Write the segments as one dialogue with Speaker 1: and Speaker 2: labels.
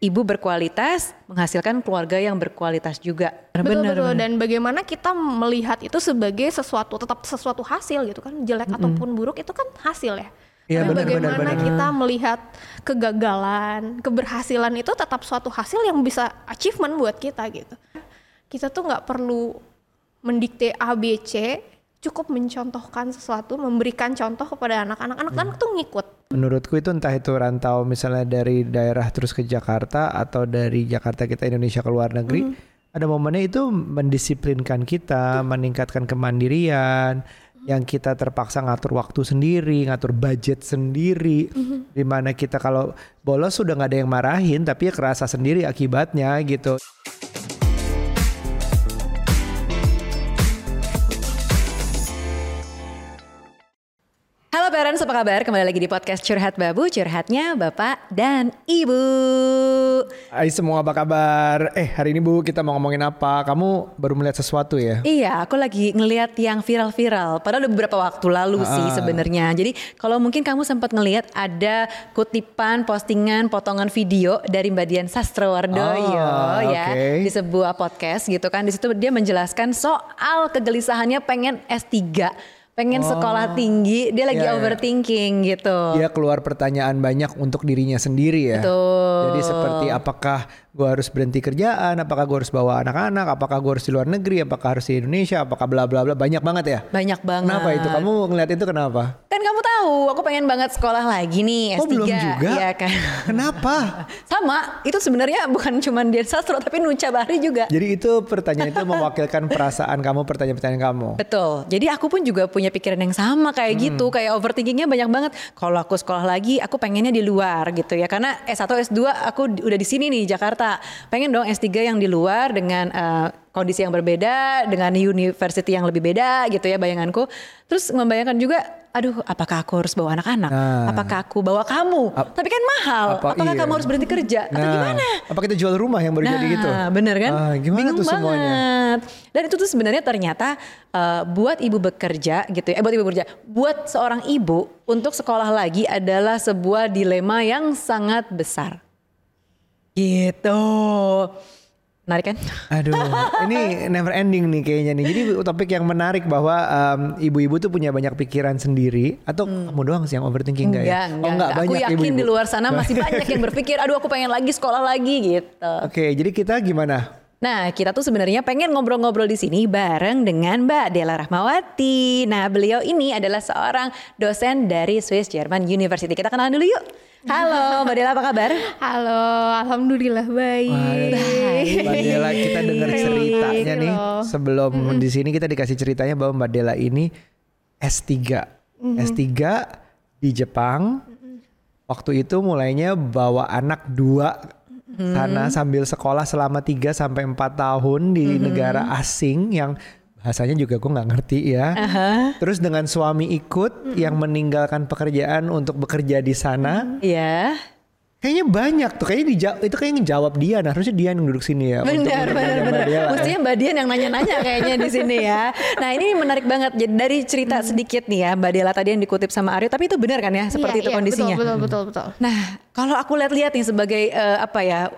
Speaker 1: ibu berkualitas menghasilkan keluarga yang berkualitas juga.
Speaker 2: Betul benar, betul benar. dan bagaimana kita melihat itu sebagai sesuatu tetap sesuatu hasil gitu kan jelek mm -hmm. ataupun buruk itu kan hasil ya.
Speaker 1: Ya,
Speaker 2: Tapi
Speaker 1: benar,
Speaker 2: bagaimana
Speaker 1: benar, benar.
Speaker 2: kita melihat kegagalan, keberhasilan itu tetap suatu hasil yang bisa achievement buat kita gitu. Kita tuh nggak perlu mendikte A B C, cukup mencontohkan sesuatu, memberikan contoh kepada anak-anak. Anak-anak hmm. tuh ngikut
Speaker 3: menurutku itu entah itu rantau misalnya dari daerah terus ke Jakarta atau dari Jakarta kita Indonesia ke luar negeri mm. ada momennya itu mendisiplinkan kita meningkatkan kemandirian yang kita terpaksa ngatur waktu sendiri, ngatur budget sendiri, mm-hmm. di mana kita kalau bolos sudah nggak ada yang marahin, tapi ya kerasa sendiri akibatnya gitu.
Speaker 1: Parents, apa kabar? Kembali lagi di podcast Curhat Babu, curhatnya Bapak dan Ibu.
Speaker 3: Hai semua, apa kabar? Eh, hari ini Bu, kita mau ngomongin apa? Kamu baru melihat sesuatu ya?
Speaker 1: Iya, aku lagi ngelihat yang viral-viral. Padahal udah beberapa waktu lalu ah. sih sebenarnya. Jadi, kalau mungkin kamu sempat ngelihat ada kutipan, postingan, potongan video dari Mbak Dian Sastrowardoyo oh, ya okay. di sebuah podcast gitu kan. Di situ dia menjelaskan soal kegelisahannya pengen S3 pengen oh. sekolah tinggi, dia lagi yeah, iya. overthinking yeah. gitu.
Speaker 3: Dia keluar pertanyaan banyak untuk dirinya sendiri ya.
Speaker 1: Betul.
Speaker 3: Jadi seperti apakah gue harus berhenti kerjaan, apakah gue harus bawa anak-anak, apakah gue harus di luar negeri, apakah harus di Indonesia, apakah bla bla bla banyak banget ya.
Speaker 1: Banyak banget.
Speaker 3: Kenapa itu? Kamu ngeliat itu kenapa?
Speaker 1: Kan kamu tahu, aku pengen banget sekolah lagi nih
Speaker 3: S3. Oh belum juga?
Speaker 1: Iya kan.
Speaker 3: Kenapa?
Speaker 1: Sama, itu sebenarnya bukan cuma Dian Sastro tapi Nuca Bahri juga.
Speaker 3: Jadi itu pertanyaan itu mewakilkan perasaan kamu, pertanyaan-pertanyaan kamu.
Speaker 1: Betul. Jadi aku pun juga punya pikiran yang sama kayak hmm. gitu, kayak overthinkingnya banyak banget. Kalau aku sekolah lagi, aku pengennya di luar gitu ya, karena S1 S2 aku udah di sini nih Jakarta. Pengen dong dong S3 yang di luar dengan uh, kondisi yang berbeda, dengan university yang lebih beda gitu ya bayanganku. Terus membayangkan juga, aduh apakah aku harus bawa anak-anak? Nah. Apakah aku bawa kamu? Ap Tapi kan mahal. Apa, apakah iya. kamu harus berhenti kerja? Nah. Atau gimana?
Speaker 3: Apa kita jual rumah yang baru nah, jadi gitu?
Speaker 1: bener kan?
Speaker 3: Ah, gimana
Speaker 1: Bingung
Speaker 3: tuh
Speaker 1: banget.
Speaker 3: semuanya?
Speaker 1: Dan itu tuh sebenarnya ternyata uh, buat ibu bekerja gitu ya, eh, buat ibu bekerja, buat seorang ibu untuk sekolah lagi adalah sebuah dilema yang sangat besar Gitu. Menarik kan?
Speaker 3: Aduh, ini never ending nih kayaknya nih. Jadi topik yang menarik bahwa ibu-ibu um, tuh punya banyak pikiran sendiri atau hmm. kamu doang sih yang overthinking
Speaker 1: enggak,
Speaker 3: enggak
Speaker 1: ya? Enggak, oh enggak, enggak. banyak Aku yakin di luar sana masih banyak yang berpikir, aduh aku pengen lagi sekolah lagi gitu.
Speaker 3: Oke, jadi kita gimana?
Speaker 1: Nah, kita tuh sebenarnya pengen ngobrol-ngobrol di sini bareng dengan Mbak Dela Rahmawati. Nah, beliau ini adalah seorang dosen dari Swiss German University. Kita kenalan dulu yuk. Halo, Mbak Dela apa kabar?
Speaker 2: Halo, alhamdulillah baik.
Speaker 3: Baik. Mbak Dela kita dengar ceritanya nih. Sebelum mm -hmm. di sini kita dikasih ceritanya bahwa Mbak Dela ini S3. Mm -hmm. S3 di Jepang. Mm -hmm. Waktu itu mulainya bawa anak dua hmm. sana sambil sekolah selama 3 sampai 4 tahun di hmm. negara asing yang bahasanya juga gue nggak ngerti ya. Uh-huh. Terus dengan suami ikut hmm. yang meninggalkan pekerjaan untuk bekerja di sana.
Speaker 1: Iya. Yeah.
Speaker 3: Kayaknya banyak tuh, kayaknya dijawab, itu kayaknya ngejawab dia. Nah harusnya dia yang duduk sini ya.
Speaker 1: Benar, benar, benar. Mestinya Mbak Dian yang nanya-nanya kayaknya di sini ya. Nah ini menarik banget. Jadi dari cerita hmm. sedikit nih ya, Mbak Dela tadi yang dikutip sama Aryo, tapi itu benar kan ya, seperti iya, itu iya, kondisinya.
Speaker 2: Betul, betul, betul, betul.
Speaker 1: Nah kalau aku lihat-lihat nih sebagai uh, apa ya,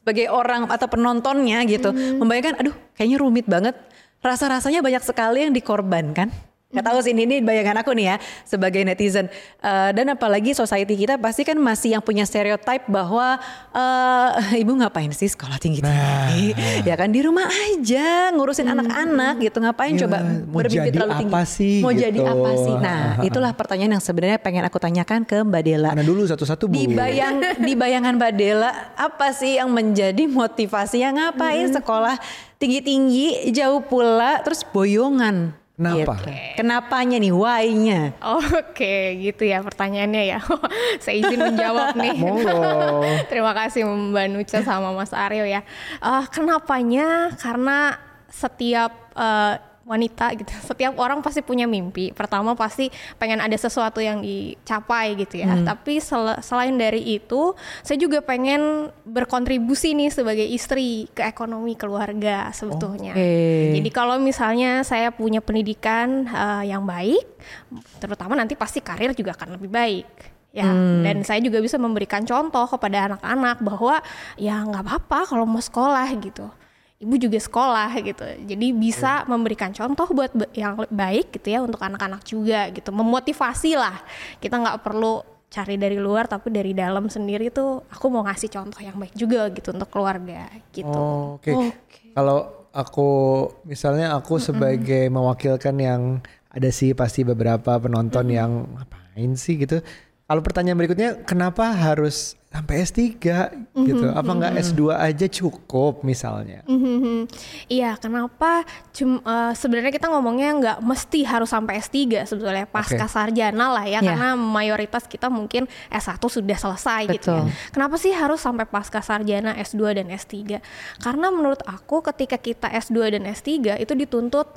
Speaker 1: sebagai orang atau penontonnya gitu, hmm. membayangkan, aduh kayaknya rumit banget. Rasa-rasanya banyak sekali yang dikorbankan Gak tahu sih ini, bayangan aku nih ya sebagai netizen. Uh, dan apalagi society kita pasti kan masih yang punya stereotype bahwa uh, ibu ngapain sih sekolah tinggi tinggi, nah. ya kan di rumah aja ngurusin hmm. anak-anak gitu ngapain coba bermimpi terlalu tinggi.
Speaker 3: Sih,
Speaker 1: mau
Speaker 3: gitu.
Speaker 1: jadi apa sih? Nah itulah pertanyaan yang sebenarnya pengen aku tanyakan ke Mbak Dela.
Speaker 3: Mana dulu satu-satu bu.
Speaker 1: Di bayang di bayangan Mbak Dela apa sih yang menjadi motivasi yang ngapain hmm. sekolah tinggi-tinggi jauh pula terus boyongan
Speaker 3: Kenapa?
Speaker 1: Gitu. Kenapanya nih, why-nya?
Speaker 2: Oke, gitu ya pertanyaannya ya. Saya izin menjawab nih. Terima kasih Mbak Nuca sama Mas Aryo ya. Uh, kenapanya? Karena setiap uh, wanita gitu. Setiap orang pasti punya mimpi. Pertama pasti pengen ada sesuatu yang dicapai gitu ya. Hmm. Tapi sel selain dari itu, saya juga pengen berkontribusi nih sebagai istri ke ekonomi keluarga sebetulnya. Okay. Jadi kalau misalnya saya punya pendidikan uh, yang baik, terutama nanti pasti karir juga akan lebih baik ya hmm. dan saya juga bisa memberikan contoh kepada anak-anak bahwa ya nggak apa-apa kalau mau sekolah gitu ibu juga sekolah gitu jadi bisa hmm. memberikan contoh buat yang baik gitu ya untuk anak-anak juga gitu memotivasi lah kita nggak perlu cari dari luar tapi dari dalam sendiri tuh aku mau ngasih contoh yang baik juga gitu untuk keluarga gitu
Speaker 3: oh, oke okay. okay. kalau aku misalnya aku sebagai mm -mm. mewakilkan yang ada sih pasti beberapa penonton mm -mm. yang ngapain sih gitu kalau pertanyaan berikutnya, kenapa harus sampai S3 mm-hmm, gitu? Apa mm-hmm. nggak S2 aja cukup misalnya?
Speaker 2: Mm-hmm. Iya, kenapa? Cum, uh, sebenarnya kita ngomongnya nggak mesti harus sampai S3 sebetulnya pasca okay. sarjana lah ya, yeah. karena mayoritas kita mungkin S1 sudah selesai Betul. gitu ya. Kenapa sih harus sampai pasca sarjana S2 dan S3? Karena menurut aku ketika kita S2 dan S3 itu dituntut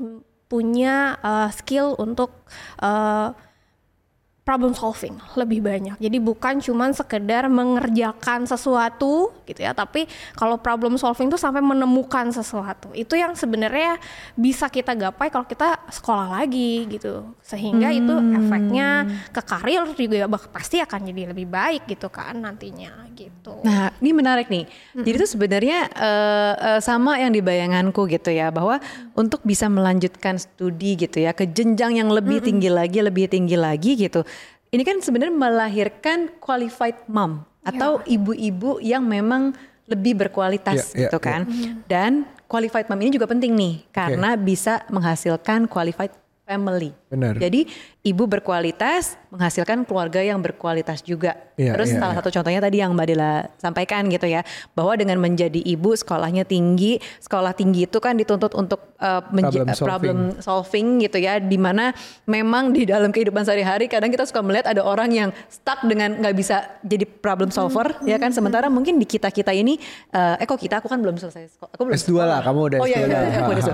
Speaker 2: punya uh, skill untuk uh, problem solving lebih banyak. Jadi bukan cuma sekedar mengerjakan sesuatu gitu ya, tapi kalau problem solving itu sampai menemukan sesuatu. Itu yang sebenarnya bisa kita gapai kalau kita sekolah lagi gitu. Sehingga hmm. itu efeknya ke karir juga pasti akan jadi lebih baik gitu kan nantinya gitu.
Speaker 1: Nah, ini menarik nih. Hmm. Jadi itu sebenarnya uh, uh, sama yang di bayanganku gitu ya, bahwa untuk bisa melanjutkan studi gitu ya ke jenjang yang lebih hmm. tinggi lagi, lebih tinggi lagi gitu ini kan sebenarnya melahirkan qualified mom atau iya. ibu-ibu yang memang lebih berkualitas yeah, gitu yeah, kan. Yeah. Dan qualified mom ini juga penting nih karena okay. bisa menghasilkan qualified family.
Speaker 3: Benar.
Speaker 1: Jadi ibu berkualitas menghasilkan keluarga yang berkualitas juga. Ya, Terus ya, salah ya. satu contohnya tadi yang Mbak Dila sampaikan gitu ya, bahwa dengan menjadi ibu sekolahnya tinggi, sekolah tinggi itu kan dituntut untuk uh, problem, solving. problem solving gitu ya, di mana memang di dalam kehidupan sehari-hari kadang kita suka melihat ada orang yang stuck dengan nggak bisa jadi problem solver hmm. ya kan, sementara mungkin di kita kita ini, uh, eh kok kita aku kan belum selesai sekolah, aku belum
Speaker 3: S2 lah, kamu udah
Speaker 1: oh, S2 iya, iya, iya, aku udah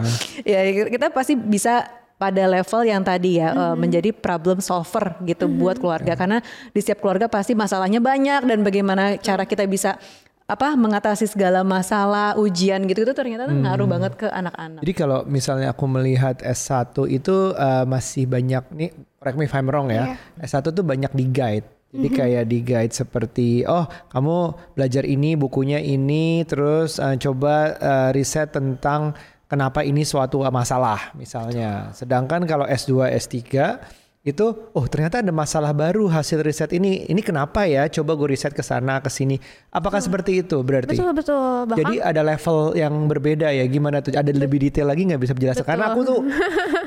Speaker 1: ya kita pasti bisa pada level yang tadi ya mm-hmm. menjadi problem solver gitu mm-hmm. buat keluarga karena di setiap keluarga pasti masalahnya banyak dan bagaimana cara kita bisa apa mengatasi segala masalah ujian gitu itu ternyata hmm. ngaruh banget ke anak-anak.
Speaker 3: Jadi kalau misalnya aku melihat S1 itu uh, masih banyak nih correct me if I'm wrong ya. Yeah. S1 tuh banyak di guide. Jadi mm-hmm. kayak di guide seperti oh kamu belajar ini bukunya ini terus uh, coba uh, riset tentang kenapa ini suatu masalah misalnya. Sedangkan kalau S2, S3 itu oh ternyata ada masalah baru hasil riset ini. Ini kenapa ya? Coba gue riset ke sana ke sini. Apakah hmm. seperti itu berarti?
Speaker 2: Betul betul.
Speaker 3: Bahkan, jadi ada level yang berbeda ya. Gimana tuh? Ada lebih detail lagi nggak bisa menjelaskan? Karena aku tuh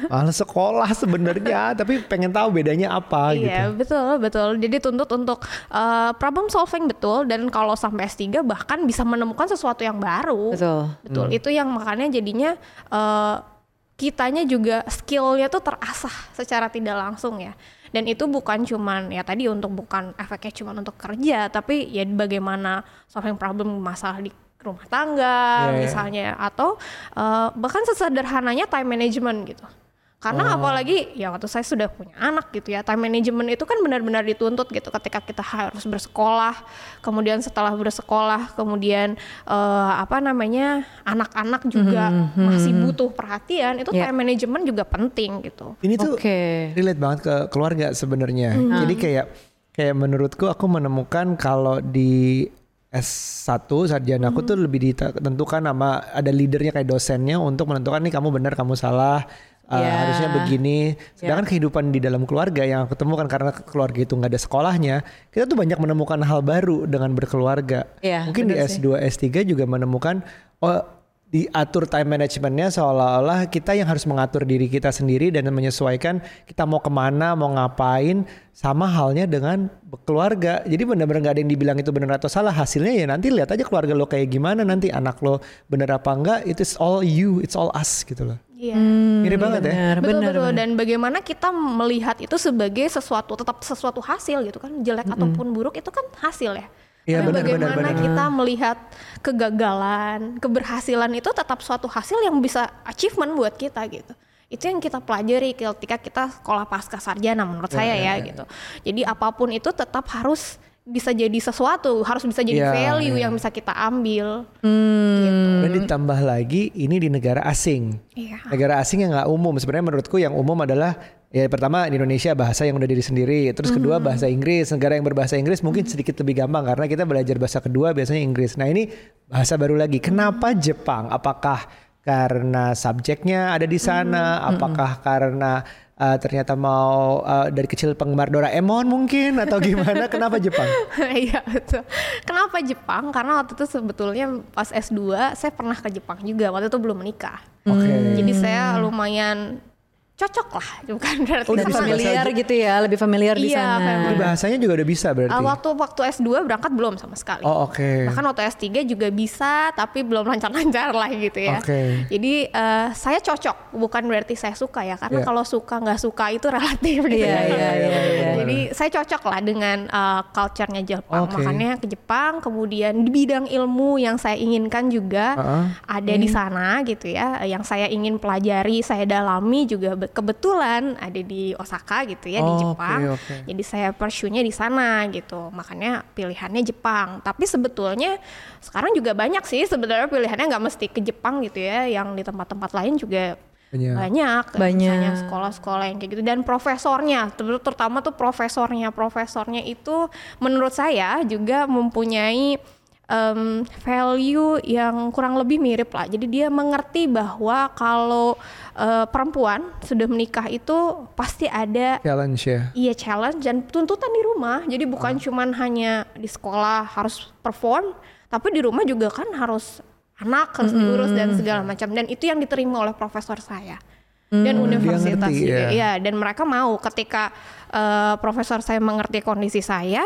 Speaker 3: malah sekolah sebenarnya tapi pengen tahu bedanya apa
Speaker 2: iya, gitu.
Speaker 3: iya
Speaker 2: betul betul. Jadi tuntut untuk uh, problem solving betul. Dan kalau sampai S3 bahkan bisa menemukan sesuatu yang baru.
Speaker 1: Betul.
Speaker 2: Betul. Hmm. itu yang makanya jadinya uh, kitanya juga skillnya tuh terasah secara tidak langsung ya dan itu bukan cuman ya tadi untuk bukan efeknya cuman untuk kerja tapi ya bagaimana solving problem masalah di rumah tangga yeah, iya. misalnya atau uh, bahkan sesederhananya time management gitu karena oh. apalagi ya waktu saya sudah punya anak gitu ya, time management itu kan benar-benar dituntut gitu ketika kita harus bersekolah, kemudian setelah bersekolah, kemudian uh, apa namanya anak-anak juga mm -hmm. masih butuh perhatian, itu yeah. time management juga penting gitu.
Speaker 3: Ini tuh okay. relate banget ke keluarga sebenarnya. Mm. Jadi kayak kayak menurutku aku menemukan kalau di S1 sarjana aku hmm. tuh lebih ditentukan nama ada leadernya kayak dosennya untuk menentukan nih kamu benar kamu salah uh, yeah. harusnya begini. Sedangkan yeah. kehidupan di dalam keluarga yang aku temukan karena keluarga itu nggak ada sekolahnya, kita tuh banyak menemukan hal baru dengan berkeluarga. Yeah, Mungkin di S2, sih. S3 juga menemukan oh diatur time managementnya seolah-olah kita yang harus mengatur diri kita sendiri dan menyesuaikan kita mau ke mana mau ngapain sama halnya dengan keluarga jadi benar-benar nggak ada yang dibilang itu benar atau salah hasilnya ya nanti lihat aja keluarga lo kayak gimana nanti anak lo benar apa enggak it's all you it's all us gitu loh
Speaker 2: Iya. Hmm,
Speaker 3: Mirip banget
Speaker 2: bener, ya. Betul bener, betul. Bener. Dan bagaimana kita melihat itu sebagai sesuatu tetap sesuatu hasil gitu kan jelek mm -hmm. ataupun buruk itu kan hasil ya.
Speaker 3: Ya,
Speaker 2: Tapi
Speaker 3: benar,
Speaker 2: bagaimana
Speaker 3: benar, benar.
Speaker 2: kita melihat kegagalan, keberhasilan itu tetap suatu hasil yang bisa achievement buat kita gitu. Itu yang kita pelajari ketika kita sekolah pasca sarjana menurut ya, saya ya, ya, ya gitu. Jadi apa pun itu tetap harus bisa jadi sesuatu, harus bisa jadi
Speaker 3: Ya,
Speaker 2: value
Speaker 3: ya.
Speaker 2: yang bisa kita ambil.
Speaker 1: Hmm.
Speaker 2: Gitu.
Speaker 3: Ditambah lagi ini di negara asing.
Speaker 2: Iya.
Speaker 3: Negara asing yang nggak umum. Sebenarnya menurutku yang umum adalah ya pertama di Indonesia bahasa yang udah diri sendiri. Terus kedua bahasa Inggris. Negara yang berbahasa Inggris mungkin sedikit lebih gampang karena kita belajar bahasa kedua biasanya Inggris. Nah ini bahasa baru lagi. Kenapa Jepang? Apakah karena subjeknya ada di sana? Apakah karena uh, ternyata mau uh, dari kecil penggemar Doraemon mungkin atau gimana? Kenapa Jepang?
Speaker 2: Iya betul. Kenapa Jepang? Karena waktu itu sebetulnya pas S2 saya pernah ke Jepang juga. Waktu itu belum menikah.
Speaker 3: Oke.
Speaker 2: Jadi saya lumayan cocok lah, bukan berarti
Speaker 3: Oh,
Speaker 1: Lebih
Speaker 3: bisa
Speaker 2: sama-
Speaker 1: familiar gitu ya, lebih familiar di
Speaker 2: Iya,
Speaker 1: sana.
Speaker 2: familiar.
Speaker 3: Bahasanya juga udah bisa berarti.
Speaker 2: Uh, waktu waktu S2 berangkat belum sama sekali.
Speaker 3: Oh oke.
Speaker 2: Bahkan waktu S3 juga bisa, tapi belum lancar-lancar lah gitu ya.
Speaker 3: Oke.
Speaker 2: Jadi eh, saya cocok, bukan berarti saya suka ya, karena
Speaker 3: Iya.
Speaker 2: kalau suka nggak suka itu relatif gitu.
Speaker 1: Iya,
Speaker 2: kan.
Speaker 1: iya, iya, iya.
Speaker 2: Jadi saya cocok lah dengan eh, culture-nya Jepang.
Speaker 3: Oke.
Speaker 2: Makanya ke Jepang, kemudian di bidang ilmu yang saya inginkan juga
Speaker 3: Uh-uh.
Speaker 2: ada di sana gitu ya. Yang saya ingin pelajari, saya dalami juga kebetulan ada di Osaka gitu ya di
Speaker 3: Oh,
Speaker 2: Jepang.
Speaker 3: oke, oke.
Speaker 2: Jadi saya pursue-nya di sana gitu. Makanya pilihannya Jepang. Tapi sebetulnya sekarang juga banyak sih sebenarnya pilihannya nggak mesti ke Jepang gitu ya. Yang di tempat-tempat lain juga
Speaker 3: Banyak.
Speaker 2: banyak.
Speaker 1: Banyak.
Speaker 2: Misalnya sekolah-sekolah yang kayak gitu dan profesornya, ter- terutama tuh profesornya. Profesornya itu menurut saya juga mempunyai em, value yang kurang lebih mirip lah. Jadi dia mengerti bahwa kalau eh, perempuan sudah menikah itu pasti ada
Speaker 3: Challenge ya.
Speaker 2: Iya challenge dan tuntutan di rumah. Jadi bukan cuman hanya di sekolah harus perform, tapi di rumah juga kan harus anak harus diurus dan segala macam. Dan itu yang diterima oleh profesor saya dan universitas
Speaker 3: ngerti,
Speaker 2: juga.
Speaker 3: ya.
Speaker 2: Iya, dan mereka mau ketika eh, profesor saya mengerti kondisi saya,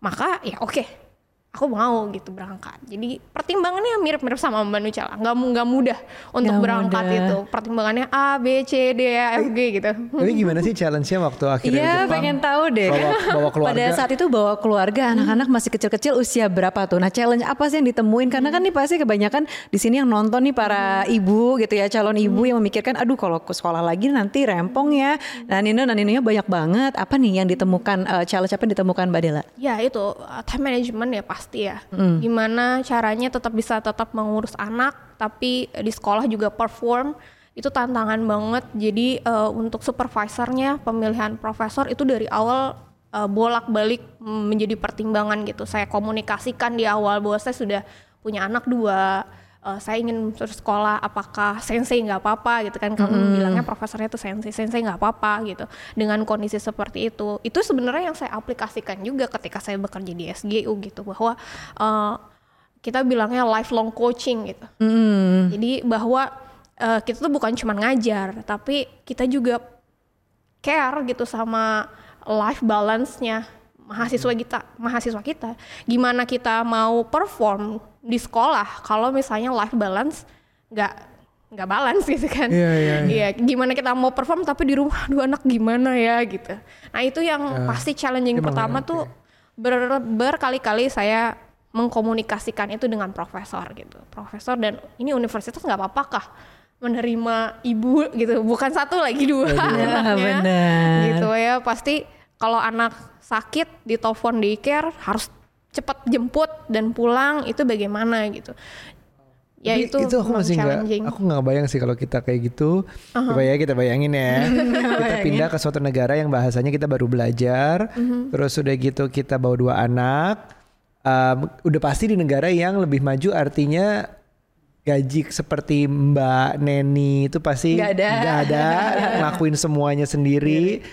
Speaker 2: maka ya oke. Aku mau gitu berangkat. Jadi pertimbangannya mirip-mirip sama Mbak Nucha lah. Nggak, nggak mudah untuk
Speaker 1: Nggak
Speaker 2: berangkat
Speaker 1: mudah.
Speaker 2: itu. Pertimbangannya A, B, C, D, E, F, G gitu.
Speaker 3: Tapi gimana sih challenge-nya waktu akhirnya di
Speaker 1: Iya,
Speaker 3: Jepang?
Speaker 1: pengen tahu deh.
Speaker 3: Bawa, bawa keluarga.
Speaker 1: Pada saat itu bawa keluarga, anak-anak masih kecil-kecil usia berapa tuh? Nah, challenge apa sih yang ditemuin? Karena kan nih pasti kebanyakan di sini yang nonton nih para ibu gitu ya, calon ibu yang memikirkan, aduh kalau ke sekolah lagi nanti rempong ya. Nah, Nino, nah Ninonya banyak banget. Apa nih yang ditemukan, eh, challenge apa yang ditemukan Mbak Dela?
Speaker 2: Ya itu uh, time management ya pasti ya. Gimana caranya tetap bisa tetap mengurus anak tapi di sekolah juga perform itu tantangan banget. Jadi uh, untuk supervisornya pemilihan profesor itu dari awal uh, bolak-balik mm, menjadi pertimbangan gitu. Saya komunikasikan di awal bahwa saya sudah punya anak dua. Uh, saya ingin terus sekolah apakah sensei nggak apa-apa? gitu kan. Kamu bilangnya profesornya tuh sensei sensei nggak apa-apa gitu. Dengan kondisi seperti itu itu sebenarnya yang saya aplikasikan juga ketika saya bekerja di SGU gitu bahwa uh, kita bilangnya lifelong coaching gitu. Jadi bahwa uh, kita tuh bukan cuma ngajar tapi kita juga care gitu sama life balance-nya mahasiswa kita mahasiswa kita. Gimana kita mau perform di sekolah kalau misalnya life balance nggak nggak balance gitu kan.
Speaker 3: Iya, iya,
Speaker 2: Iya, gimana kita mau perform tapi di rumah dua anak gimana ya gitu. Nah itu yang pasti challenging pertama
Speaker 3: ngerti.
Speaker 2: tuh ber- berkali-kali saya mengkomunikasikan itu dengan profesor gitu. Profesor dan ini universitas nggak apa-apa kah menerima ibu gitu? Bukan satu lagi dua.
Speaker 1: Ya,
Speaker 2: anaknya
Speaker 1: benar.
Speaker 2: gitu ya. Pasti kalau anak sakit di telepon daycare harus cepat jemput dan pulang itu bagaimana gitu ya
Speaker 3: Tapi
Speaker 2: itu,
Speaker 3: aku masih nggak, aku nggak bayang sih kalau kita kayak gitu. Coba ya kita bayangin ya. kita pindah ke suatu negara yang bahasanya kita baru belajar,
Speaker 2: Mhm.
Speaker 3: terus udah gitu kita bawa dua anak. Um, udah pasti di negara yang lebih maju artinya gaji seperti Mbak Neni itu pasti
Speaker 1: Nggak ada.
Speaker 3: nggak ada, ngelakuin semuanya sendiri.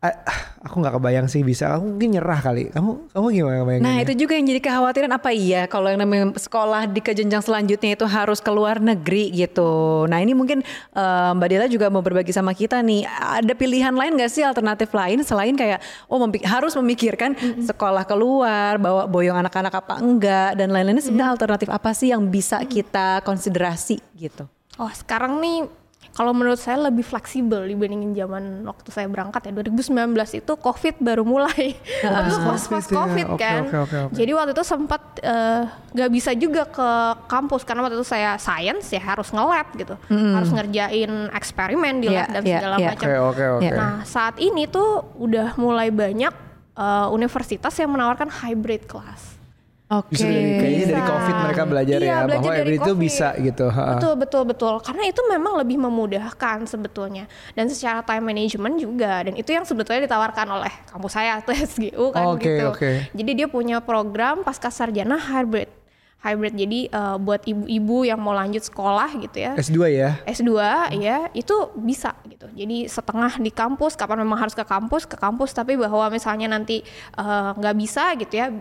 Speaker 3: Ah, aku nggak kebayang sih bisa. Aku mungkin nyerah kali. Kamu kamu gimana bayangin?
Speaker 1: Nah itu juga yang jadi kekhawatiran apa iya kalau yang namanya sekolah di ke jenjang selanjutnya itu harus ke luar negeri gitu. Nah ini mungkin eh, Mbak Dela juga mau berbagi sama kita nih ada pilihan lain gak sih alternatif lain selain kayak oh mempi- harus memikirkan sekolah keluar bawa boyong anak-anak apa enggak dan lain-lainnya sebenarnya alternatif apa sih yang bisa kita konsiderasi gitu.
Speaker 2: Oh sekarang nih kalau menurut saya lebih fleksibel dibandingin zaman waktu saya berangkat ya 2019 itu COVID baru mulai waktu itu pas pas
Speaker 3: COVID ya.
Speaker 2: COVID
Speaker 3: Oke,
Speaker 2: kan
Speaker 3: oke, oke, oke.
Speaker 2: jadi waktu itu sempat eh, nggak bisa juga ke kampus karena waktu itu saya science ya harus nge-lab gitu harus ngerjain eksperimen di
Speaker 1: Iya,
Speaker 2: lab dan
Speaker 1: iya,
Speaker 2: segala
Speaker 1: iya.
Speaker 2: macam
Speaker 3: oke oke.
Speaker 1: Ya.
Speaker 2: Nah saat ini tuh udah mulai banyak uh, universitas yang menawarkan hybrid class.
Speaker 3: Oke. Okay. kayaknya dari COVID mereka belajar iya, ya belajar bahwa hybrid itu bisa gitu.
Speaker 2: Betul betul betul. Karena itu memang lebih memudahkan sebetulnya dan secara time management juga dan itu yang sebetulnya ditawarkan oleh kampus saya tuh SGU kan okay, gitu. Okay. Jadi dia punya program pasca sarjana hybrid hybrid. Jadi uh, buat ibu-ibu yang mau lanjut sekolah gitu ya.
Speaker 3: S2 ya.
Speaker 2: S2 hmm. ya, itu bisa gitu. Jadi setengah di kampus, kapan memang harus ke kampus, ke kampus tapi bahwa misalnya nanti eh, nggak uh, bisa gitu ya,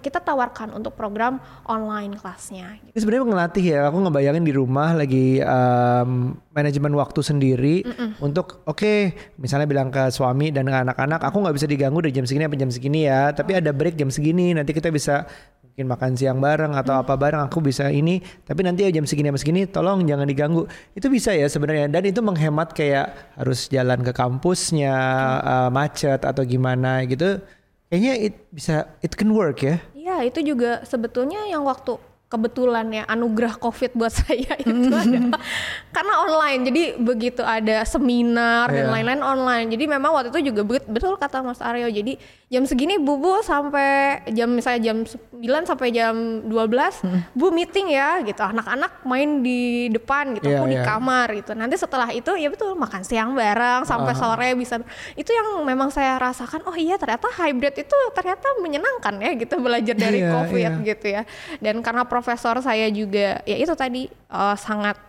Speaker 2: kita tawarkan untuk program online kelasnya.
Speaker 3: Gitu. Ini sebenarnya ngelatih ya. Aku ngebayangin di rumah lagi um, manajemen waktu sendiri mm -mm. untuk oke, okay, misalnya bilang ke suami dan anak-anak, aku nggak bisa diganggu dari jam segini sampai jam segini ya, tapi ada break jam segini, nanti kita bisa mungkin makan siang bareng atau hmm. apa bareng aku bisa ini tapi nanti ya jam segini jam segini tolong jangan diganggu itu bisa ya sebenarnya dan itu menghemat kayak harus jalan ke kampusnya hmm. uh, macet atau gimana gitu kayaknya it bisa it can work ya
Speaker 2: Iya itu juga sebetulnya yang waktu kebetulan ya anugerah covid buat saya itu mm. ada karena online jadi begitu ada seminar yeah. dan iya. lain-lain online jadi memang waktu itu juga betul kata Mas Aryo jadi jam segini bubu sampai jam misalnya jam 9 sampai jam 12 mm. bu meeting ya gitu anak-anak main di depan gitu yeah, aku yeah. di iya. kamar gitu nanti setelah itu ya betul makan siang bareng sampai uh. sore bisa itu yang memang saya rasakan oh iya ternyata hybrid itu ternyata menyenangkan ya gitu belajar dari yeah, covid yeah. gitu ya dan karena profesor saya juga ya itu tadi uh, sangat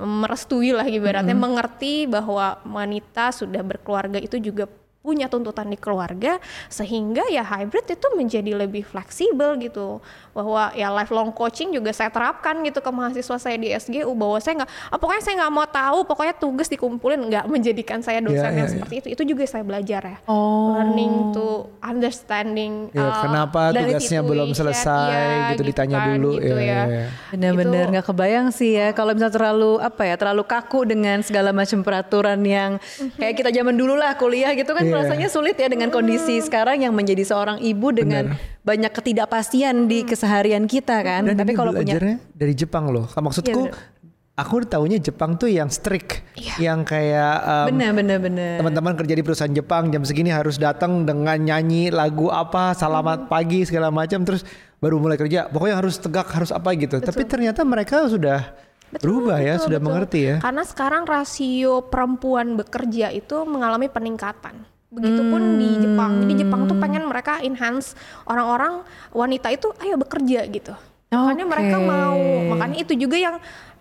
Speaker 2: merestui lah ibaratnya mm -hmm. mengerti bahwa wanita sudah berkeluarga itu juga punya tuntutan di keluarga sehingga ya hybrid itu menjadi lebih fleksibel gitu bahwa ya lifelong coaching juga saya terapkan gitu ke mahasiswa saya di SGU bahwa saya nggak oh, pokoknya saya nggak mau tahu pokoknya tugas dikumpulin nggak menjadikan saya dosen yeah, yang yeah, seperti yeah. itu itu juga saya belajar ya oh. learning to understanding
Speaker 3: ya, uh, kenapa tugasnya belum selesai ya, gitu, gitu ditanya kan, dulu gitu ya, ya.
Speaker 1: ya. benar-benar nggak kebayang sih ya kalau misalnya terlalu apa ya terlalu kaku dengan segala macam peraturan yang mhm. kayak kita zaman dulu lah kuliah gitu kan yeah yeah. Rasanya sulit ya dengan kondisi sekarang yang menjadi seorang ibu dengan Bener. banyak ketidakpastian di keseharian kita kan.
Speaker 3: Dan Tapi kalau punya dari Jepang loh. Maksudku yeah, aku tahunya Jepang tuh yang strict, yeah. yang kayak um,
Speaker 1: bener bener bener.
Speaker 3: Teman-teman kerja di perusahaan Jepang jam segini harus datang dengan nyanyi lagu apa, selamat hmm. pagi segala macam, terus baru mulai kerja. Pokoknya harus tegak, harus apa gitu. Betul. Tapi ternyata mereka sudah Betul, berubah ya, sudah betul. mengerti ya.
Speaker 2: Karena sekarang rasio perempuan bekerja itu mengalami peningkatan. Begitupun hmm. di Jepang. Jadi Jepang tuh pengen mereka enhance orang-orang wanita itu ayo bekerja gitu. Okay. Makanya mereka mau. Makanya itu juga yang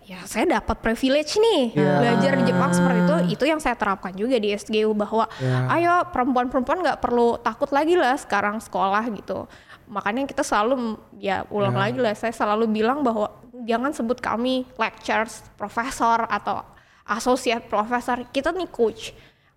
Speaker 2: ya saya dapat privilege nih yeah. belajar di Jepang seperti itu itu yang saya terapkan juga di SGU bahwa yeah. ayo perempuan-perempuan nggak perlu takut lagi lah sekarang sekolah gitu makanya kita selalu ya ulang yeah. lagi lah saya selalu bilang bahwa jangan sebut kami lectures profesor atau associate professor kita nih coach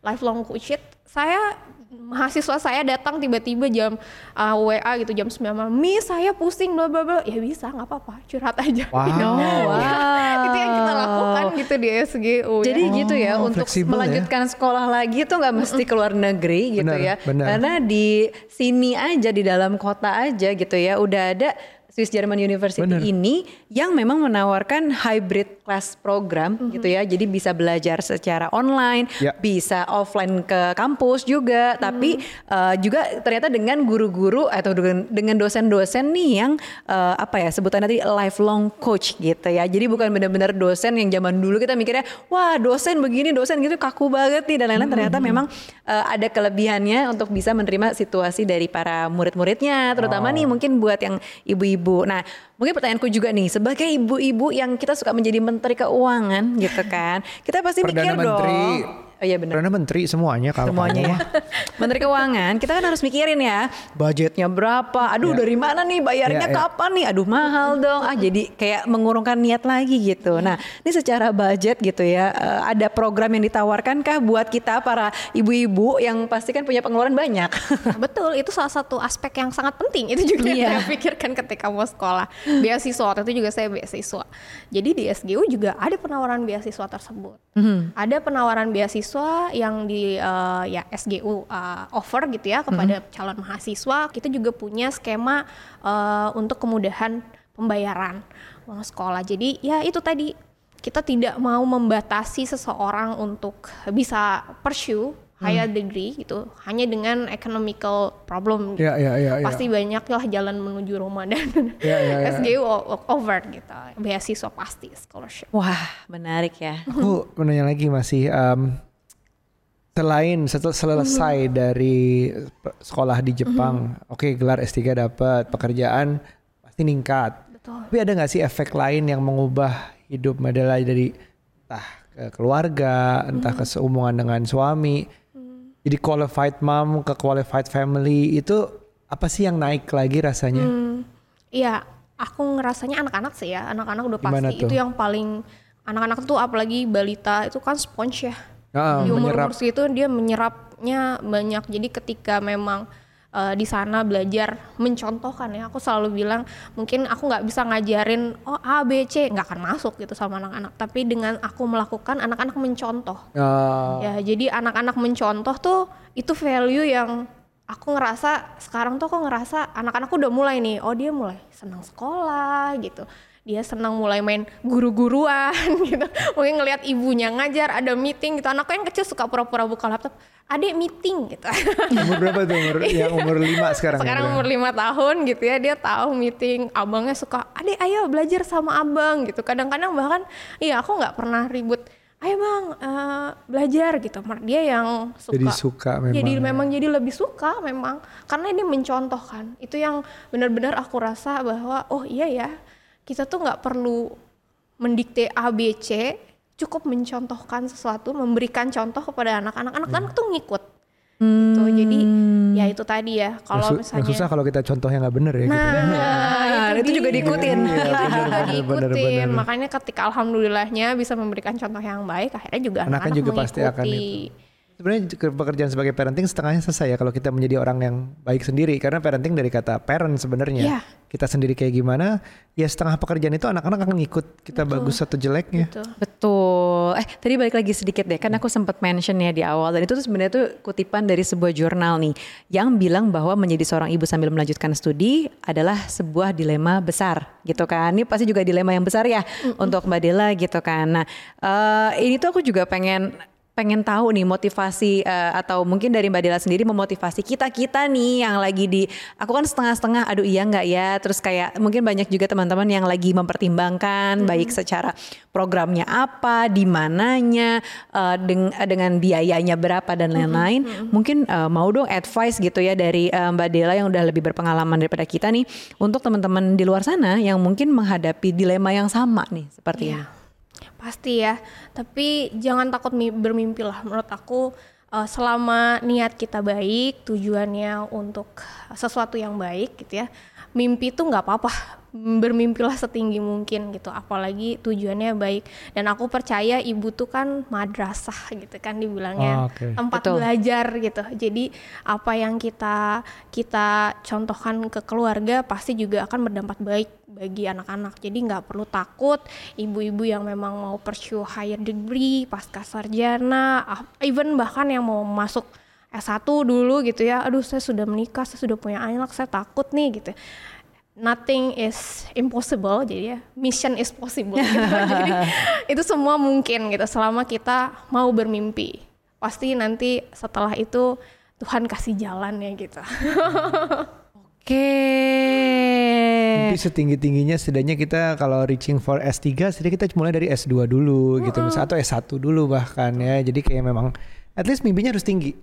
Speaker 2: lifelong coach saya mahasiswa saya datang tiba-tiba jam uh, WA gitu jam 9 malam, "Mi, saya pusing bla bla bla." Ya bisa, nggak apa-apa, curhat aja.
Speaker 3: Wow. You know?
Speaker 2: wow. itu yang kita lakukan gitu di SGU.
Speaker 1: Ya. Jadi ya. gitu ya oh, untuk melanjutkan ya? sekolah lagi tuh nggak mesti keluar negeri gitu benar, ya. Benar. Karena di sini aja di dalam kota aja gitu ya udah ada Swiss German University Bener. ini yang memang menawarkan hybrid class program mm -hmm. gitu ya. Jadi bisa belajar secara online, ya. bisa offline ke kampus juga, mm -hmm. tapi uh, juga ternyata dengan guru-guru atau dengan dosen-dosen nih yang uh, apa ya sebutan nanti lifelong coach gitu ya. Jadi bukan benar-benar dosen yang zaman dulu kita mikirnya, wah dosen begini, dosen gitu kaku banget nih dan lain-lain. Mm -hmm. Ternyata memang uh, ada kelebihannya untuk bisa menerima situasi dari para murid-muridnya, terutama oh. nih mungkin buat yang ibu-ibu ibu. Nah, mungkin pertanyaanku juga nih, sebagai ibu-ibu yang kita suka menjadi menteri keuangan gitu kan, kita pasti
Speaker 3: Perdana
Speaker 1: mikir
Speaker 3: menteri.
Speaker 1: dong
Speaker 3: Oh iya benar. Karena menteri semuanya kalau
Speaker 1: semuanya ya. menteri keuangan kita kan harus mikirin ya budgetnya berapa. Aduh ya. dari mana nih bayarnya ya, ya. kapan nih? Aduh mahal dong. Ah jadi kayak mengurungkan niat lagi gitu. Nah ini secara budget gitu ya eh, ada program yang ditawarkan kah buat kita para ibu-ibu yang pasti kan punya pengeluaran banyak.
Speaker 2: Betul itu salah satu aspek yang sangat penting. Itu juga iya. yang saya pikirkan ketika mau sekolah beasiswa. Waktu itu juga saya beasiswa. Jadi di SGU juga ada penawaran beasiswa tersebut. Mm -hmm. Ada penawaran beasiswa mahasiswa yang di uh, ya SGU uh, eh, offer gitu ya kepada mm-hmm. calon mahasiswa kita juga punya skema uh, untuk kemudahan pembayaran uang sekolah jadi ya itu tadi kita tidak mau membatasi seseorang untuk bisa pursue higher degree gitu hanya dengan economical problem gitu.
Speaker 3: Ya, ya, ya, ya.
Speaker 2: pasti banyak lah jalan menuju rumah dan
Speaker 3: Ya, ya, ya.
Speaker 2: SGU over gitu beasiswa pasti scholarship
Speaker 1: Wah, menarik ya.
Speaker 3: Aku mau nanya lagi masih um, selain setelah selesai
Speaker 2: Mm-hmm.
Speaker 3: dari sekolah di Jepang, oke gelar S3 dapat, pekerjaan pasti ningkat.
Speaker 2: betul
Speaker 3: Tapi ada nggak sih efek lain yang mengubah hidup Madela dari entah ke keluarga, entah ke sehubungan dengan suami, jadi qualified mom ke qualified family itu apa sih yang naik lagi rasanya?
Speaker 2: Hmm, Iya, aku ngerasanya anak-anak sih ya, anak-anak udah
Speaker 3: Gimana
Speaker 2: pasti
Speaker 3: tuh?
Speaker 2: itu yang paling anak-anak tuh apalagi balita itu kan sponge ya.
Speaker 3: Ah,
Speaker 2: di umur umur segitu dia menyerapnya banyak. Jadi ketika memang eh, di sana belajar mencontohkan ya, aku selalu bilang mungkin aku nggak bisa ngajarin oh A B C nggak akan masuk gitu sama anak-anak. Tapi dengan aku melakukan anak-anak mencontoh.
Speaker 3: Ah,
Speaker 2: Ya, jadi anak-anak mencontoh tuh itu value yang aku ngerasa sekarang tuh aku ngerasa anak-anakku udah mulai nih, oh dia mulai senang sekolah gitu. Dia senang mulai main guru-guruan gitu. Mungkin ngelihat ibunya ngajar, ada meeting gitu. Anakku yang kecil suka pura-pura buka laptop, adek meeting gitu.
Speaker 3: umur berapa tuh? Umur yang umur lima sekarang.
Speaker 2: Sekarang
Speaker 3: umurnya?
Speaker 2: umur lima tahun gitu ya, dia tahu meeting. Abangnya suka, adek ayo belajar sama abang gitu. Kadang-kadang bahkan, iya aku nggak pernah ribut. Ayo bang, eh, belajar gitu. Dia yang suka.
Speaker 3: Jadi suka memang.
Speaker 2: Jadi
Speaker 3: ya.
Speaker 2: memang jadi lebih suka memang karena ini mencontohkan. Itu yang benar-benar aku rasa bahwa oh iya ya kita tuh nggak perlu mendikte A B C, cukup mencontohkan sesuatu, memberikan contoh kepada anak-anak. Anak-anak tuh ngikut. Gitu. Jadi ya itu tadi ya
Speaker 3: Yang
Speaker 2: kalau
Speaker 3: su- yang
Speaker 2: misalnya
Speaker 3: susah kalau kita contoh yang nggak bener ya. gitu.
Speaker 2: Nah,
Speaker 1: itu juga
Speaker 2: dia.
Speaker 1: diikutin.
Speaker 3: Iya,
Speaker 2: Itu
Speaker 3: benar,
Speaker 2: juga
Speaker 3: benar, benar,
Speaker 2: diikutin. Makanya ketika alhamdulillahnya bisa memberikan contoh yang baik, akhirnya juga anak-anak
Speaker 3: juga pasti akan
Speaker 2: mengikuti.
Speaker 3: Sebenarnya ke- pekerjaan sebagai parenting setengahnya selesai ya kalau kita menjadi orang yang baik sendiri karena parenting dari kata parent sebenarnya.
Speaker 2: Iya.
Speaker 3: Kita sendiri kayak gimana, ya setengah pekerjaan itu anak-anak akan ngikut kita bagus atau jeleknya.
Speaker 2: Gitu.
Speaker 1: Betul. Eh tadi balik lagi sedikit deh, kan aku sempat mention ya di awal dan itu tuh sebenarnya tuh kutipan dari sebuah jurnal nih yang bilang bahwa menjadi seorang ibu sambil melanjutkan studi adalah sebuah dilema besar gitu kan. Ini pasti juga dilema yang besar ya untuk Mbak Dela gitu kan. Nah eh, ini tuh aku juga pengen pengen tahu nih motivasi eh, atau mungkin dari Mbak Dela sendiri memotivasi kita kita nih yang lagi di aku kan setengah-setengah aduh iya nggak ya? Terus kayak mungkin banyak juga teman-teman yang lagi mempertimbangkan baik secara programnya apa di mananya eh, deng- dengan biayanya berapa dan lain-lain. mungkin eh, mau dong advice gitu ya dari eh, Mbak Dela yang udah lebih berpengalaman daripada kita nih untuk teman-teman di luar sana yang mungkin menghadapi dilema yang sama nih seperti ini.
Speaker 2: Pasti ya, tapi jangan takut mi- bermimpi lah. Menurut aku eh, selama niat kita baik, tujuannya untuk sesuatu yang baik gitu ya. Mimpi itu nggak apa-apa, bermimpilah setinggi mungkin gitu. Apalagi tujuannya baik. Dan aku percaya ibu tuh kan madrasah gitu kan dibilangnya
Speaker 3: Oh, oke.
Speaker 2: tempat
Speaker 1: Betul.
Speaker 2: belajar gitu. Jadi apa yang kita kita contohkan ke keluarga pasti juga akan berdampak baik bagi anak-anak. Jadi nggak perlu takut ibu-ibu yang memang mau pursue higher degree, pasca sarjana, ah, even bahkan yang mau masuk S1 dulu gitu ya. Aduh, saya sudah menikah, saya sudah punya anak, saya takut nih gitu. Nothing is impossible, jadi ya mission is possible. gitu. jadi itu semua mungkin gitu selama kita mau bermimpi. Pasti nanti setelah itu Tuhan kasih jalan ya gitu.
Speaker 1: Oke.
Speaker 3: Mimpi setinggi-tingginya setidaknya kita kalau reaching for S3 setidaknya kita mulai dari S2 dulu gitu misalnya atau S1 dulu bahkan ya. Jadi kayak memang at least mimpinya harus tinggi.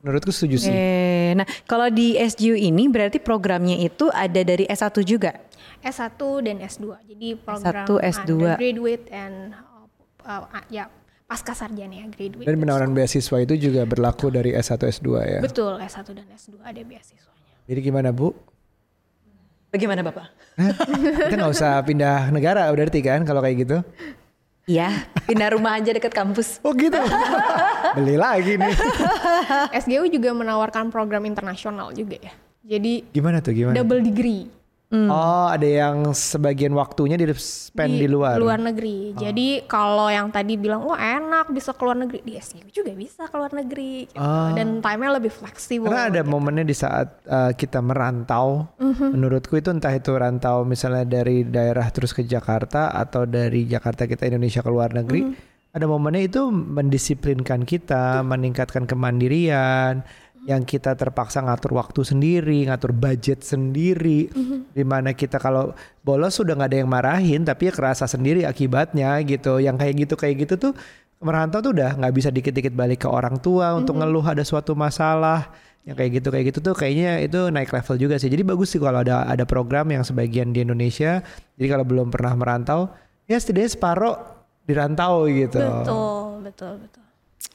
Speaker 3: Menurutku setuju sih.
Speaker 1: Eh, nah kalau di SGU ini berarti programnya itu ada dari S1 juga.
Speaker 2: S1 dan S2. Jadi program
Speaker 1: S1, S2.
Speaker 2: undergraduate and uh, uh, ya pasca sarjana ya graduate.
Speaker 3: Dan
Speaker 2: dan
Speaker 3: penawaran beasiswa itu juga berlaku dari S1 S2 ya.
Speaker 2: Betul, S1 dan S2 ada beasiswanya.
Speaker 3: Jadi gimana Bu?
Speaker 1: Bagaimana Bapak?
Speaker 3: Hah? Kita nggak usah pindah negara berarti kan kalau kayak gitu?
Speaker 1: Iya, pindah rumah aja deket kampus.
Speaker 3: Oh gitu. Beli lagi nih.
Speaker 2: SGU juga menawarkan program internasional juga ya. Jadi
Speaker 3: Gimana tuh gimana?
Speaker 2: double degree
Speaker 3: Oh ada yang sebagian waktunya di spend di, luar.
Speaker 2: luar negeri. Jadi kalau yang tadi bilang wah enak bisa keluar negeri di SGU juga bisa keluar negeri gitu.
Speaker 3: Ah.
Speaker 2: dan time-nya lebih fleksibel.
Speaker 3: Karena ada
Speaker 2: gitu.
Speaker 3: momennya di saat uh, kita merantau,
Speaker 2: Mhm.
Speaker 3: menurutku itu entah itu rantau misalnya dari daerah terus ke Jakarta atau dari Jakarta kita Indonesia ke luar negeri,
Speaker 2: Mhm.
Speaker 3: ada momennya itu mendisiplinkan kita, meningkatkan kemandirian, yang kita terpaksa ngatur waktu sendiri, ngatur budget sendiri, mm-hmm. di mana kita kalau bolos sudah nggak ada yang marahin, tapi ya kerasa sendiri akibatnya gitu. Yang kayak gitu kayak gitu tuh merantau tuh udah nggak bisa dikit-dikit balik ke orang tua mm-hmm. untuk ngeluh ada suatu masalah. Yang kayak gitu kayak gitu tuh kayaknya itu naik level juga sih. Jadi bagus sih kalau ada ada program yang sebagian di Indonesia. Jadi kalau belum pernah merantau, ya setidaknya separuh dirantau gitu.
Speaker 2: Betul, betul, betul.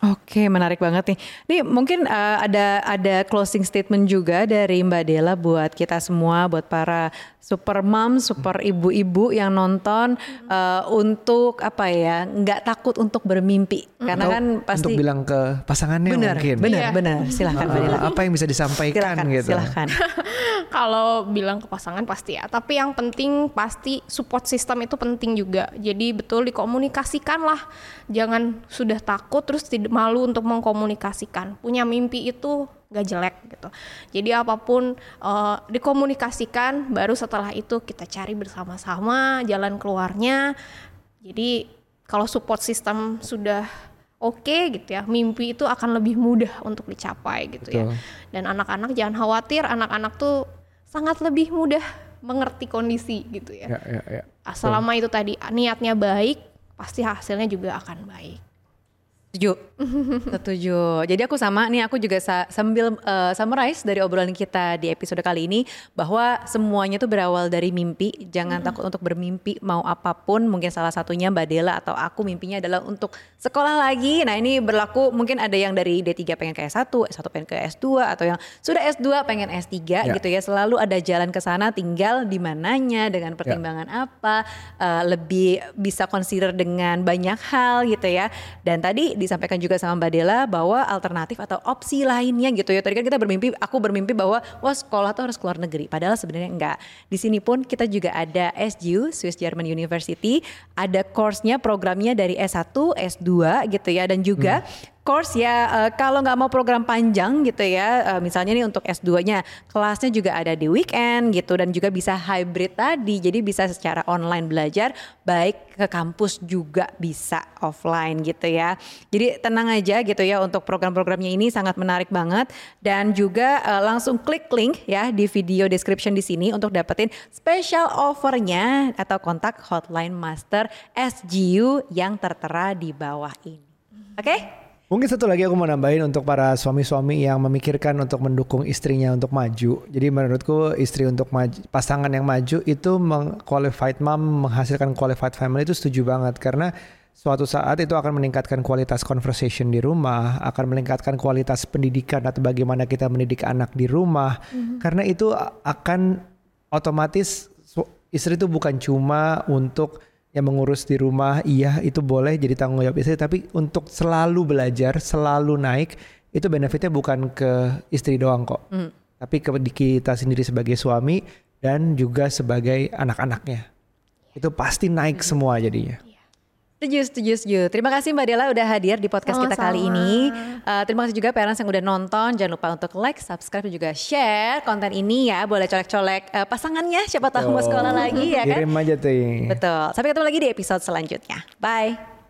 Speaker 1: Oke, menarik banget nih. Nih mungkin uh, ada ada closing statement juga dari Mbak Dela buat kita semua, buat para super mom, super ibu-ibu yang nonton uh, untuk apa ya, nggak takut untuk bermimpi. Karena kan pasti
Speaker 3: untuk bilang ke pasangannya
Speaker 1: bener,
Speaker 3: mungkin.
Speaker 1: Benar, yeah. benar. Silahkan Mbak Dela.
Speaker 3: Apa yang bisa disampaikan
Speaker 1: silahkan,
Speaker 3: gitu.
Speaker 1: Silahkan.
Speaker 2: Kalau bilang ke pasangan pasti ya, tapi yang penting pasti support system itu penting juga. Jadi betul dikomunikasikan lah. Jangan sudah takut terus tidak malu untuk mengkomunikasikan. Punya mimpi itu gak jelek gitu. Jadi apa pun uh, dikomunikasikan, baru setelah itu kita cari bersama-sama jalan keluarnya. Jadi kalau support system sudah oke okay, gitu ya, mimpi itu akan lebih mudah untuk dicapai gitu ya. Betul. ya. Dan anak-anak jangan khawatir, anak-anak tuh sangat lebih mudah mengerti kondisi gitu ya. ya, ya, ya. Selama itu tadi niatnya baik, pasti hasilnya juga akan baik.
Speaker 1: Setuju. Setuju. Jadi aku sama nih aku juga sa sambil uh, summarize dari obrolan kita di episode kali ini bahwa semuanya tuh berawal dari mimpi. Jangan mm takut untuk bermimpi mau apa pun. Mungkin salah satunya Mbak Dela atau aku mimpinya adalah untuk sekolah lagi. Nah, ini berlaku mungkin ada yang dari D3 pengen ke S1, S1 pengen ke S2 atau yang sudah S2 pengen S3 ya. gitu ya. Selalu ada jalan ke sana tinggal di mananya dengan pertimbangan ya. apa, uh, lebih bisa consider dengan banyak hal gitu ya. Dan tadi disampaikan juga sama Mbak Dela bahwa alternatif atau opsi lainnya gitu ya. Tadi kan kita bermimpi, aku bermimpi bahwa wah sekolah tuh harus keluar negeri. Padahal sebenarnya enggak. Di sini pun kita juga ada SGU, Swiss German University. Ada course-nya, programnya dari S1, S2 gitu ya. Dan juga hmm course ya uh, kalau nggak mau program panjang gitu ya uh, misalnya nih untuk S2-nya kelasnya juga ada di weekend gitu dan juga bisa hybrid tadi jadi bisa secara online belajar baik ke kampus juga bisa offline gitu ya. Jadi tenang aja gitu ya untuk program-programnya ini sangat menarik banget. Dan juga uh, langsung klik link ya di video description di sini untuk dapetin special offernya atau kontak hotline master SGU yang tertera di bawah ini. Oke? okay?
Speaker 3: Mungkin satu lagi aku mau nambahin untuk para suami-suami yang memikirkan untuk mendukung istrinya untuk maju. Jadi menurutku istri untuk maju, pasangan yang maju itu qualified mom menghasilkan qualified family itu setuju banget karena suatu saat itu akan meningkatkan kualitas conversation di rumah, akan meningkatkan kualitas pendidikan atau bagaimana kita mendidik anak di rumah. Mm-hmm. Karena itu akan otomatis istri itu bukan cuma untuk yang mengurus di rumah iya itu boleh jadi tanggung jawab istri tapi untuk selalu belajar selalu naik itu benefitnya bukan ke istri doang kok mm. tapi ke kita sendiri sebagai suami dan juga sebagai anak-anaknya itu pasti naik mm. semua jadinya
Speaker 1: Setuju, setuju, setuju. Terima kasih Mbak Dela udah hadir di podcast Sama-sama. kita kali ini. Uh, terima kasih juga parents yang udah nonton. Jangan lupa untuk like, subscribe, dan juga share konten ini ya. Boleh colek-colek uh, pasangannya. Siapa tahu oh. mau sekolah lagi ya kan?
Speaker 3: Kirim aja tuh.
Speaker 1: Betul. Sampai ketemu lagi di episode selanjutnya. Bye.